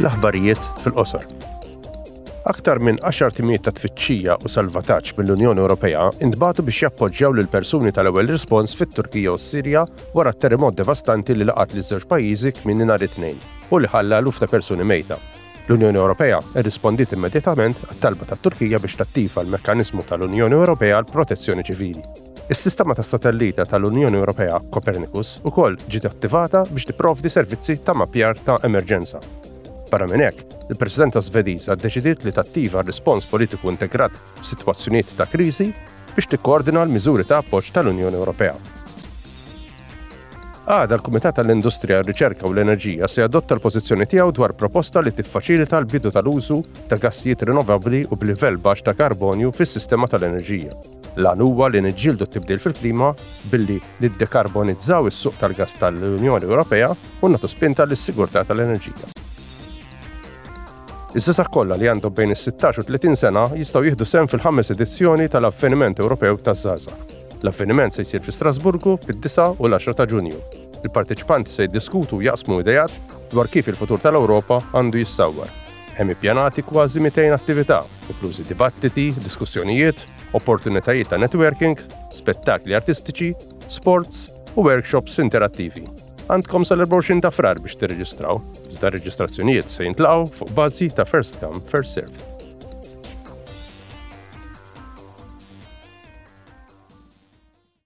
L-aħbarijiet fil-qosor. Aktar minn 10 timiet ta' tfittxija u salvataġġ mill-Unjoni Ewropea intbatu biex jappoġġjaw lil persuni tal-ewwel rispons fit-Turkija u s-Sirja wara t-terremot devastanti li laqat liż-żewġ pajjiżi kmieni nhar it-Tnejn u li ħalla eluf ta' persuni mejta. L-Unjoni Ewropea rrispondiet immedjatament għat-talba tat-Turkija biex tattiva l-Mekkaniżmu tal-Unjoni Ewropea għall-Protezzjoni Ċivili. Is-sistema tas-satellita tal-Unjoni Ewropea Copernicus ukoll ġiet attivata biex tipprovdi servizzi ta' mappjar ta' emerġenza. Barra minn hekk, il-Presidenza Svediża ddeċidiet li tattiva r-rispons politiku integrat f'sitwazzjonijiet ta' kriżi biex tikkoordina l-miżuri ta' appoġġ tal-Unjoni Ewropea. Għada l-Kumitat tal-Industrija, r-Riċerka u l-Enerġija se jadotta l-pożizzjoni tiegħu dwar proposta li tiffaċilita l-bidu tal-użu ta' gassijiet rinnovabbli u b'livell baxx ta' karbonju fis-sistema tal-enerġija. L-għan huwa li niġġieldu t-tibdil fil-klima billi niddekarbonizzaw is-suq tal-gass tal-Unjoni Ewropea u nagħtu spinta lis-sigurtà tal-enerġija. Iż-żgħażagħ kollha li għandhom bejn is-sittax u t-tletin sena jistgħu jieħdu sehem fil-ħames edizzjoni tal-Avveniment Ewropew taż-Żgħażagħ. L-avveniment se jsir fi Strasburgu fid-9 u l-10 ta' Ġunju. Il-parteċipanti se jiddiskutu u jaqsmu ideat dwar kif il-futur tal-Ewropa għandu jissawwar. Hemm ippjanati kważi 200 attività, inklużi dibattiti, diskussjonijiet, opportunitajiet ta' networking, spettakli artistiċi, sports u workshops interattivi. Għandkom sal-24 ta' frar biex tirreġistraw, iżda reġistrazzjonijiet se jintlaqgħu fuq bażi ta' first come, first serve.